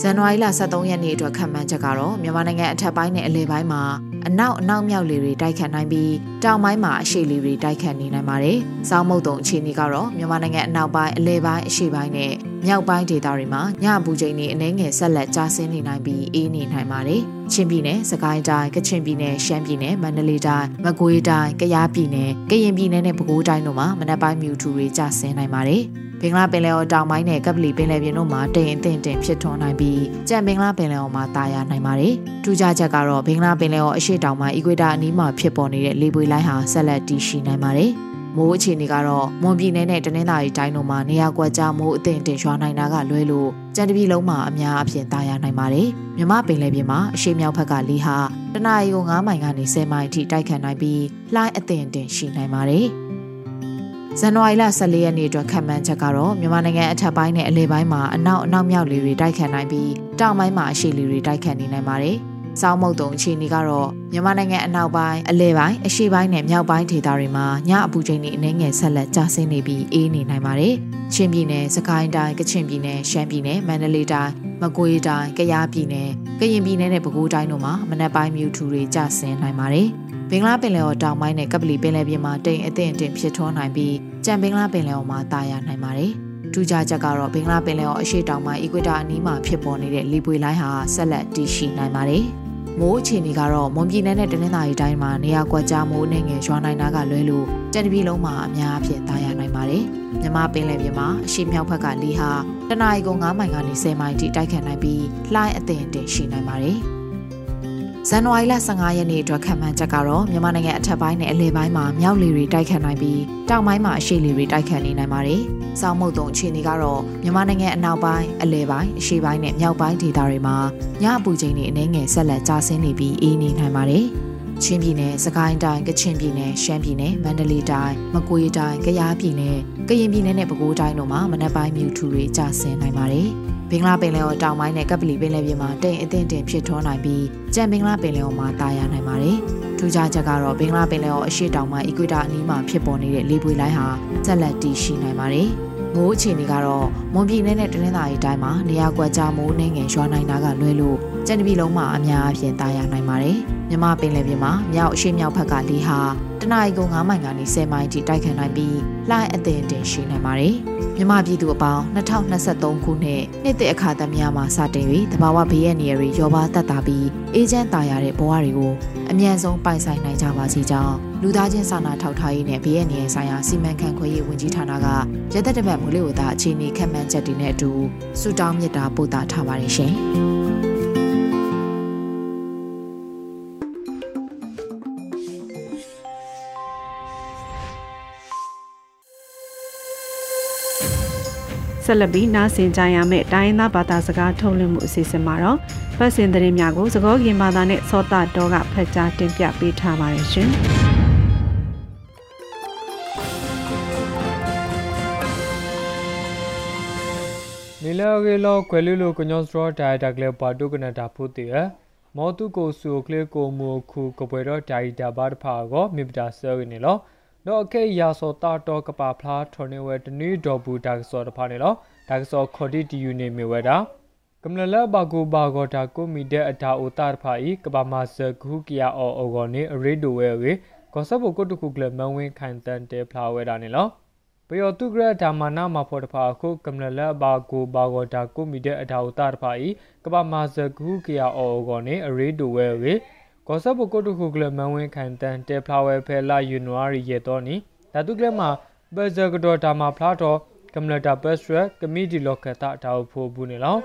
ဇန်နဝါရီလ23ရက်နေ့အတွက်ခံမှန်းချက်ကတော့မြန်မာနိုင်ငံအထက်ပိုင်းနဲ့အလယ်ပိုင်းမှာအနောက်အနောက်မြောက်လေတွေတိုက်ခတ်နိုင်ပြီးတောင်ပိုင်းမှာအရှေ့လေတွေတိုက်ခတ်နေနိုင်ပါတယ်။စောင်းမုတ်တုံအခြေအနေကတော့မြန်မာနိုင်ငံအနောက်ပိုင်းအလယ်ပိုင်းအရှေ့ပိုင်းနဲ့မြောက်ပိုင်းဒေသတွေမှာညအပူချိန်တွေအနည်းငယ်ဆက်လက်ကျဆင်းနေနိုင်ပြီးအေးနေနိုင်ပါတယ်။ချင်းပြည်နယ်၊စကိုင်းတိုင်း၊ကချင်ပြည်နယ်၊ရှမ်းပြည်နယ်၊မန္တလေးတိုင်း၊မကွေးတိုင်း၊ကယားပြည်နယ်၊ကရင်ပြည်နယ်နဲ့ပဲခူးတိုင်းတို့မှာမနက်ပိုင်းမြူထူတွေကျဆင်းနိုင်ပါတယ်။ ဘင်္ဂလားပင်လယ်ော်တောင်ပိုင်းနဲ့ကပလီပင်လယ်ပြင်တို့မှာတိမ်အထင်တင်ဖြစ်ထွန်းနိုင်ပြီးကြံဘင်္ဂလားပင်လယ်ော်မှာတာယာနိုင်ပါတယ်။ထူးခြားချက်ကတော့ဘင်္ဂလားပင်လယ်ော်အရှေ့တောင်ပိုင်းအီကွေတာအနီးမှာဖြစ်ပေါ်နေတဲ့လေပွေလိုင်းဟာဆက်လက်တည်ရှိနိုင်ပါတယ်။မိုးအခြေအနေကတော့မွန်ပြည်နယ်နဲ့တနင်္သာရီတိုင်းတို့မှာနေရာကွက်ကြားမိုးအထင်တင်ရွာနိုင်တာကလွဲလို့ကြံတပြည်လုံးမှာအများအပြားတာယာနိုင်ပါတယ်။မြမပင်လယ်ပြင်မှာအရှေ့မြောက်ဘက်ကလေဟာတနအီကို9မိုင်ကနေ10မိုင်အထိတိုက်ခတ်နိုင်ပြီးလှိုင်းအထင်တင်ရှိနိုင်ပါတယ်။ ဇန်နဝါရီလ14ရက်နေ့အတွက်ခံမှန်းချက်ကတော့မြန်မာနိုင်ငံအထက်ပိုင်းနဲ့အလယ်ပိုင်းမှာအနောက်အနောက်မြောက်လေတွေတိုက်ခတ်နိုင်ပြီးတောင်ပိုင်းမှာအရှေ့လေတွေတိုက်ခတ်နေနိုင်ပါတယ်။စောင်းမုတ်တုံအခြေအနေကတော့မြန်မာနိုင်ငံအနောက်ပိုင်းအလယ်ပိုင်းအရှေ့ပိုင်းနဲ့မြောက်ပိုင်းဒေသတွေမှာညအပူချိန်တွေအနည်းငယ်ဆက်လက်ကျဆင်းနေပြီးအေးနေနိုင်ပါတယ်။ချင်းပြည်နယ်၊စကိုင်းတိုင်း၊ကချင်ပြည်နယ်၊ရှမ်းပြည်နယ်၊မန္တလေးတိုင်း၊မကွေးတိုင်း၊ကယားပြည်နယ်၊ကရင်ပြည်နယ်နဲ့ပဲခူးတိုင်းတို့မှာမနက်ပိုင်းမြူထူတွေကျဆင်းနိုင်ပါတယ်။ ဘင်္ဂလားပင်လယ်ော်တောင်ပိုင်းနဲ့ကပလီပင်လယ်ပြင်မှာတိမ်အထင်အထင်ဖြစ်ထွန်းနိုင်ပြီးကြံဘင်္ဂလားပင်လယ်ော်မှာတာယာနိုင်ပါတယ်။ထူးခြားချက်ကတော့ဘင်္ဂလားပင်လယ်ော်အရှေ့တောင်ပိုင်းအီကွေတာအနီးမှာဖြစ်ပေါ်နေတဲ့လေပွေလိုင်းဟာဆက်လက်တည်ရှိနိုင်ပါတယ်။မိုးအခြေအနေကတော့မွန်ပြည်နယ်နဲ့တနင်္သာရီတိုင်းမှာနေရာကွက်ကြားမိုးနှင်းငယ်ရွာနိုင်တာကလွဲလို့ကြံတပြည်လုံးမှာအများအပြားတာယာနိုင်ပါတယ်။မြမပင်လယ်ပြင်မှာအရှေ့မြောက်ဘက်ကလေဟာတနအီကို9မိုင်ကနေ10မိုင်ထိတိုက်ခတ်နိုင်ပြီးလှိုင်းအထင်အထင်ရှိနိုင်ပါတယ်။ ဇန်နဝါရီလ15ရက်နေ့အတွက်ခံမှန်းချက်ကတော့မြန်မာနိုင်ငံအထက်ပိုင်းနဲ့အလယ်ပိုင်းမှာမြောက်လေတွေတိုက်ခတ်နိုင်ပြီးတောင်ပိုင်းမှာအရှေ့လေတွေတိုက်ခတ်နေနိုင်ပါတယ်။စောင်းမုတ်တုံအခြေအနေကတော့မြန်မာနိုင်ငံအနောက်ပိုင်းအလယ်ပိုင်းအရှေ့ပိုင်းနဲ့မြောက်ပိုင်းဒေသတွေမှာညအပူချိန်တွေအနည်းငယ်ဆက်လက်ကျဆင်းနေပြီးအေးနေနိုင်ပါတယ်။ချင်းပြည်နယ်၊စကိုင်းတိုင်း၊ကချင်ပြည်နယ်၊ရှမ်းပြည်နယ်၊မန္တလေးတိုင်း၊မကွေးတိုင်း၊ကယားပြည်နယ်၊ကရင်ပြည်နယ်နဲ့ပဲခူးတိုင်းတို့မှာမနက်ပိုင်းမြူထူတွေကျဆင်းနိုင်ပါတယ်။ ဘင်္ဂလားပင်လယ်ော်တောင်ပိုင်းနဲ့ကပ်ပလီပင်လယ်ပြင်မှာတိမ်အထင်တင်ဖြစ်ထွန်းနိုင်ပြီးကြံဘင်္ဂလားပင်လယ်ော်မှာတာယာနိုင်ပါတယ်။ထူးခြားချက်ကတော့ဘင်္ဂလားပင်လယ်ော်အရှေ့တောင်ပိုင်းအီကွေတာအနီးမှာဖြစ်ပေါ်နေတဲ့လေပွေလိုင်းဟာဆက်လက်တည်ရှိနိုင်ပါတယ်။မိုးအခြေအနေကတော့မွန်ပြည်နယ်နဲ့တနင်္သာရီတိုင်းမှာနေရာကွက်ကြားမိုးနှင်းငယ်ရွာနိုင်တာကလွဲလို့ကြံတပြည်လုံးမှာအများအပြားတာယာနိုင်ပါတယ်။မြမပင်လယ်ပြင်မှာမြောက်အရှေ့မြောက်ဘက်ကလေဟာတနအီကို9မိုင်ကနေ10မိုင်ထိတိုက်ခတ်နိုင်ပြီးလှိုင်းအထင်တင်ရှိနိုင်ပါတယ်။ မြမပြည်သူအပေါင်း2023ခုနှစ်နှစ်သစ်အခါသမယမှာစတင်ပြီးတဘာဝဘေးရန်နေရီရောပါတတ်တာပြီးအေဂျင့်တာရတဲ့ဘဝတွေကိုအမြန်ဆုံးပိုင်ဆိုင်နိုင်ကြပါစေကြောင်းလူသားချင်းစာနာထောက်ထားရေးနဲ့ဘေးရန်နေဆိုင်ရာစီမံခန့်ခွဲရေးဝန်ကြီးဌာနကရသက်တပတ်မိုးလေဝသအခြေအနေခန့်မှန်းချက်တွေနဲ့အတူစုတောင်းမြစ်တာပို့တာထားပါတယ်ရှင်။ ဆက်လက်ပြီးနားဆင်ကြရမယ့်တိုင်းရင်းသားဘာသာစကားထုတ်လွှင့်မှုအစီအစဉ်မှာတော့ဖတ်စင်သတင်းများကိုသကောကင်ဘာသာနဲ့စောတာတော်ကဖတ်ကြားတင်ပြပေးထားပါတယ်ရှင်။နီလာဂေလောကွယ်လူလိုကညောစရောဒါတာကလေပါတုကနတာဖုတေမောတုကိုဆူကလေကိုမူခုကပွဲတော့ဒါီတာဘာတဖာကိုမိပတာဆဲရနေလော နော်အကေရာစောတာတော့ကပါဖလားထော်နေဝဲတနီဒေါ်ဘူးဒါကစောတဖာနေလောဒါကစောခေါ်တီတီယူနေမီဝဲတာကမ္လလဘာကူဘာဂောတာကိုမီတဲ့အတာအိုတာဖာဤကပါမဆခုကီယာအောအောဂောနေအရေဒိုဝဲဝေကောဆပ်ဘုတ်တခုကလမန်ဝင်းခိုင်တန်တဲဖလာဝဲတာနေလောပယောတုဂရဓမ္မနာမဖောတဖာခုကမ္လလဘာကူဘာဂောတာကိုမီတဲ့အတာအိုတာဖာဤကပါမဆခုကီယာအောအောဂောနေအရေဒိုဝဲဝေ ကောဆပ်ဘကိုတုခုကလမန်ဝင်ခိုင်တန်တေဖလာဝဲဖဲလာယူနွာရီရဲ့တော့နီဒါတုကလမှာဘဇဂဒေါ်တာမာဖလာတော့ကမလတာပက်စရကမီဒီလောကတာတာဖို့ဘူးနေလော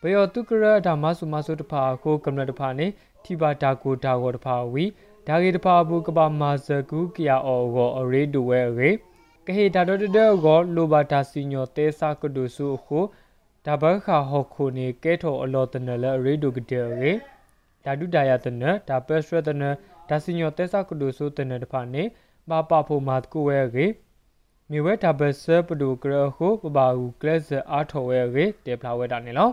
ဘယောတုကရဒါမဆုမဆုတဖာကိုကမလတဖာနေထိပါတာကိုတာကိုတဖာဝီဒါဂေတဖာဘူးကပါမာဇကူကီယာအောကိုအရေဒူဝဲရေကဟေတာတော်တဲ့ကိုလိုဘာတာစီညိုတဲစာကဒုဆုခုဒါဘခါဟောခုနေကဲထောအလောတနလရေဒူကတဲ့ရေ ဒါဒုဒါယတနဒါပက်စရတနဒါစီညိုတဲစာကဒုဆုတနတဖာနေမပါဖို့မတ်ကိုဝဲရေမြေဝဲဒါဘဆပဒူကရဟုပဘာဟုကလစ်အားထော်ဝဲရေတေဖလာဝဲတာနေလော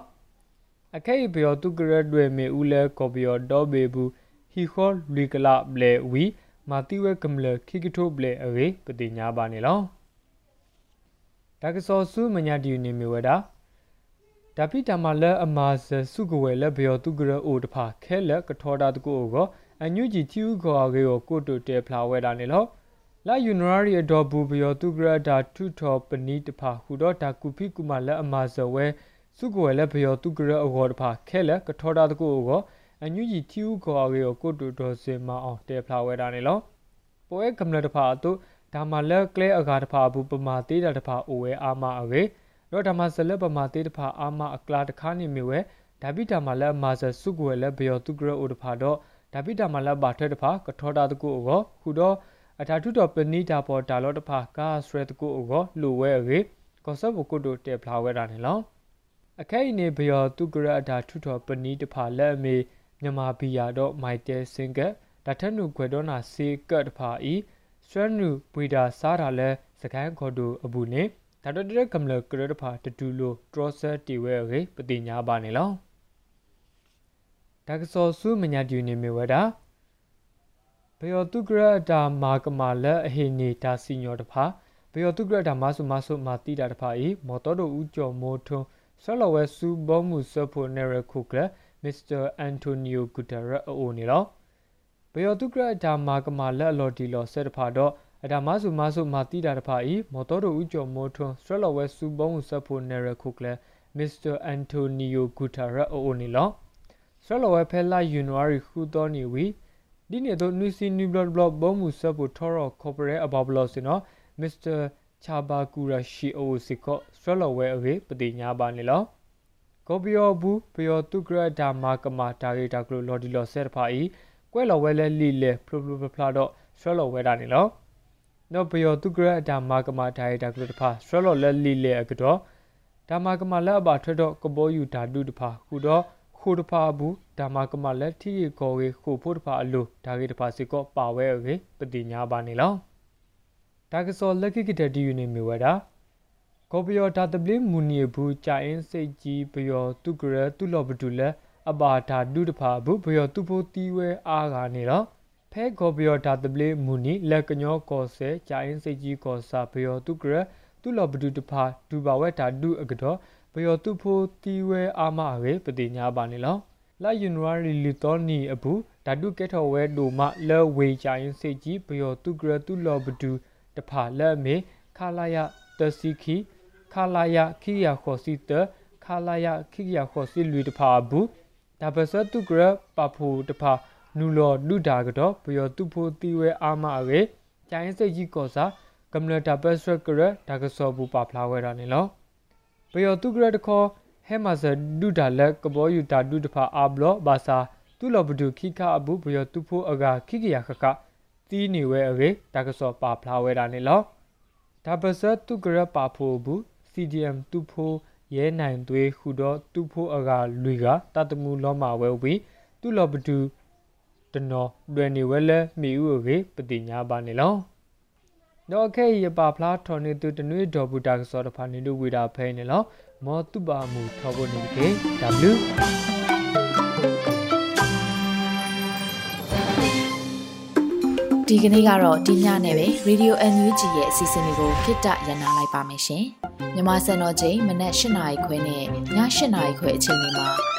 အခဲဘယောတုကရတွေမေဦးလဲကောဘယောဒေါ်ဘေဘူးဟီခေါ်လီကလာဘလေဝီမာတိဝဲကမလခိကထိုဘလေအရေပတိညာပါနေလောဒါကစောဆုမညာဒီနေမြေဝဲတာ ဒါပိတမလအမာဇစုကဝဲလက်ဘယောတုကရအိုတဖာခဲလက်ကထောတာတကူကိုအညူဂျီတီဥခေါ်ကေကိုကိုတိုတေဖလာဝဲတာနေလောလာယူနရီအဒေါ်ဘူဘယောတုကရဒါထုထောပနီတဖာဟူတော့ဒါကူဖိကူမလက်အမာဇဝဲစုကဝဲလက်ဘယောတုကရအောတဖာခဲလက်ကထောတာတကူကိုအညူဂျီတီဥခေါ်ကေကိုကိုတိုတော်စင်မအောင်တေဖလာဝဲတာနေလောပွဲကမလတဖာတုဒါမလက်ကလဲအကာတဖာဘူးပမာတေးတာတဖာအိုဝဲအာမအကေ တော့ဓမ္မဇလက်ပမာတေတဖာအာမအကလာတခါနေမြဝဲဒါပိတာမလက်မာဇစုကွယ်လက်ဘယောတုကရအိုတဖာတော့ဒါပိတာမလက်ဘာထဲတဖာကထောတာတကူအောခုတော့အထာထုတော်ပဏိတာပေါ်ဒါလောတဖာကာစရတကူအောလူဝဲရေကောဆပ်ဘကုတ်တေဖလာဝဲတာနေလောအခဲနေဘယောတုကရအထာထုတော်ပဏိတဖာလက်အမေမြမဘီယာတော့မိုက်တဲစင်ကဒါထက်နုခွေတော့နာစေကတ်တဖာဤဆွနုပွေတာစားတာလဲစကိုင်းခေါ်တူအဘူးနေ ဒါတော့တဲ့ကမ္လကရတဖာတတူလိုထရောဆာတီဝဲရေပတိညာပါနေလောဒါကစောဆုမညာတူနေမြဝတာဘယောတုကရတာမာကမာလအဟိနေတာစီညောတဖာဘယောတုကရတာမဆုမဆုမာတိတာတဖာဤမော်တော်တို့ဦးကျော်မိုးထွန်းဆောလဝဲစုဘောမှုဆဖို့နေရခုကလမစ္စတာအန်တိုနီယိုဂူတာရအိုနေလောဘယောတုကရတာမာကမာလအလော်ဒီလောဆက်တဖာတော့ အဒါမဆုမဆုမာတိတာတဖာဤမော်တော်တို့ဦးကျော်မိုးထွန်းဆောလဝဲစုဘောမှုဆဖို့နေရခုကလမစ္စတာအန်တိုနီယိုဂူတာရအိုနေလောဆောလဝဲဖဲလာယူနဝါရီခုတော်နေဝီဒီနေ့တော့နူစီနူဘလဘလဘောမှုဆဖို့ထော်ရကော်ပိုရေးအဘဘလောစင်နော်မစ္စတာချာဘာကူရာရှီအိုစီကောစရလဝဲအဝေးပတိညာပါနေလောကောပီယောဘူးပယောတုကရဒါမာကမာတာဂေတာကလိုလော်ဒီလော်ဆက်ဖာဤကွဲလော်ဝဲလဲလီလဲပလိုပလိုဖလာတော့စရလော်ဝဲတာနေလော နော်ပယောတုကရဒါမာကမာတာဂေတာကလိုတဖာစရလော်လဲလီလဲအကတော့ဒါမာကမာလက်အပါထွက်တော့ကဘောယူဓာတုတဖာခုတော့ခိုတဖာဘူးဓမ္မကမလက်ထီကိုဝေခိုဖို့တဖာအလိုဒါကေတဖာစီကောပါဝဲကေပတိညာပါနေလောဒါကစောလက်ကိကတတီယူနေမြဝတာကောပယောဒါတပလမူနီဘူးကြိုင်စိတ်ကြီးပယောတုကရတုလောဘဒူလက်အပါဓာတုတဖာဘူးပယောတုဖို့တီဝဲအားကနေတော့ ဖဲကောပယောဒါတပလမူနီလက်ကညောကောဆဲကြိုင်စိတ်ကြီးကောစာပယောတုကရတုလောဘဒူတဖာဒူပါဝဲဓာတုအကတော့ပယောတုဖို့တီဝဲအာမရေပတိညာပါနေလောလာယူနဝရီလီတောနီအဘူးဓာတုကဲထော်ဝဲဒိုမလဲဝေကြရင်စိတ်ကြီးပယောတုကရတုလောဘဒူတဖာလက်မေခလာယတစီခီခလာယခိယခောစီတခလာယခိယခောစီလူတဖာဘူးဒါပစတုကရပဖူတဖာ နူလောဒုဒါကတော့ပယောတုဖို့တီဝဲအာမရေကြရင်စိတ်ကြီးကောစာကမ္လတာပစရကရဒါကစောဘူးပါဖလာဝဲတာနေလောပယောတုကရတခောဟဲမဇဒုဒါလက်ကဘောယူတာဒုတဖာအာဘလဘာစာသူလဘဒုခိခအဘူးပယောတုဖိုအဂါခိကရခခတီနေဝဲအရေဒါကစောပါဖလာဝဲတာနေလောဒါပစတုကရပါဖိုဘူး CDM တူဖိုရဲနိုင်သွေးဟူသောတူဖိုအဂါလူကတတမှုလောမှာဝဲဝီသူလဘဒု တနောလွယ်နေဝဲလဲမိဥရေပတိညာပါနေလောတော့ခဲရပါဖလားထော်နေသူတနွေဒေါ်ဘူတာကစောတဖာနေလူဝီတာဖဲနေလောမောတုပါမူထောဖို့နေကေ W ဒီကနေ့ကတော့ဒီညနဲ့ပဲ Radio NUG ရဲ့အစီအစဉ်လေးကိုခਿੱတရနာလိုက်ပါမယ်ရှင်။မြမစံတော်ချိန်မနက်၈နာရီခွဲနဲ့ည၈နာရီခွဲအချိန်တွေမှာ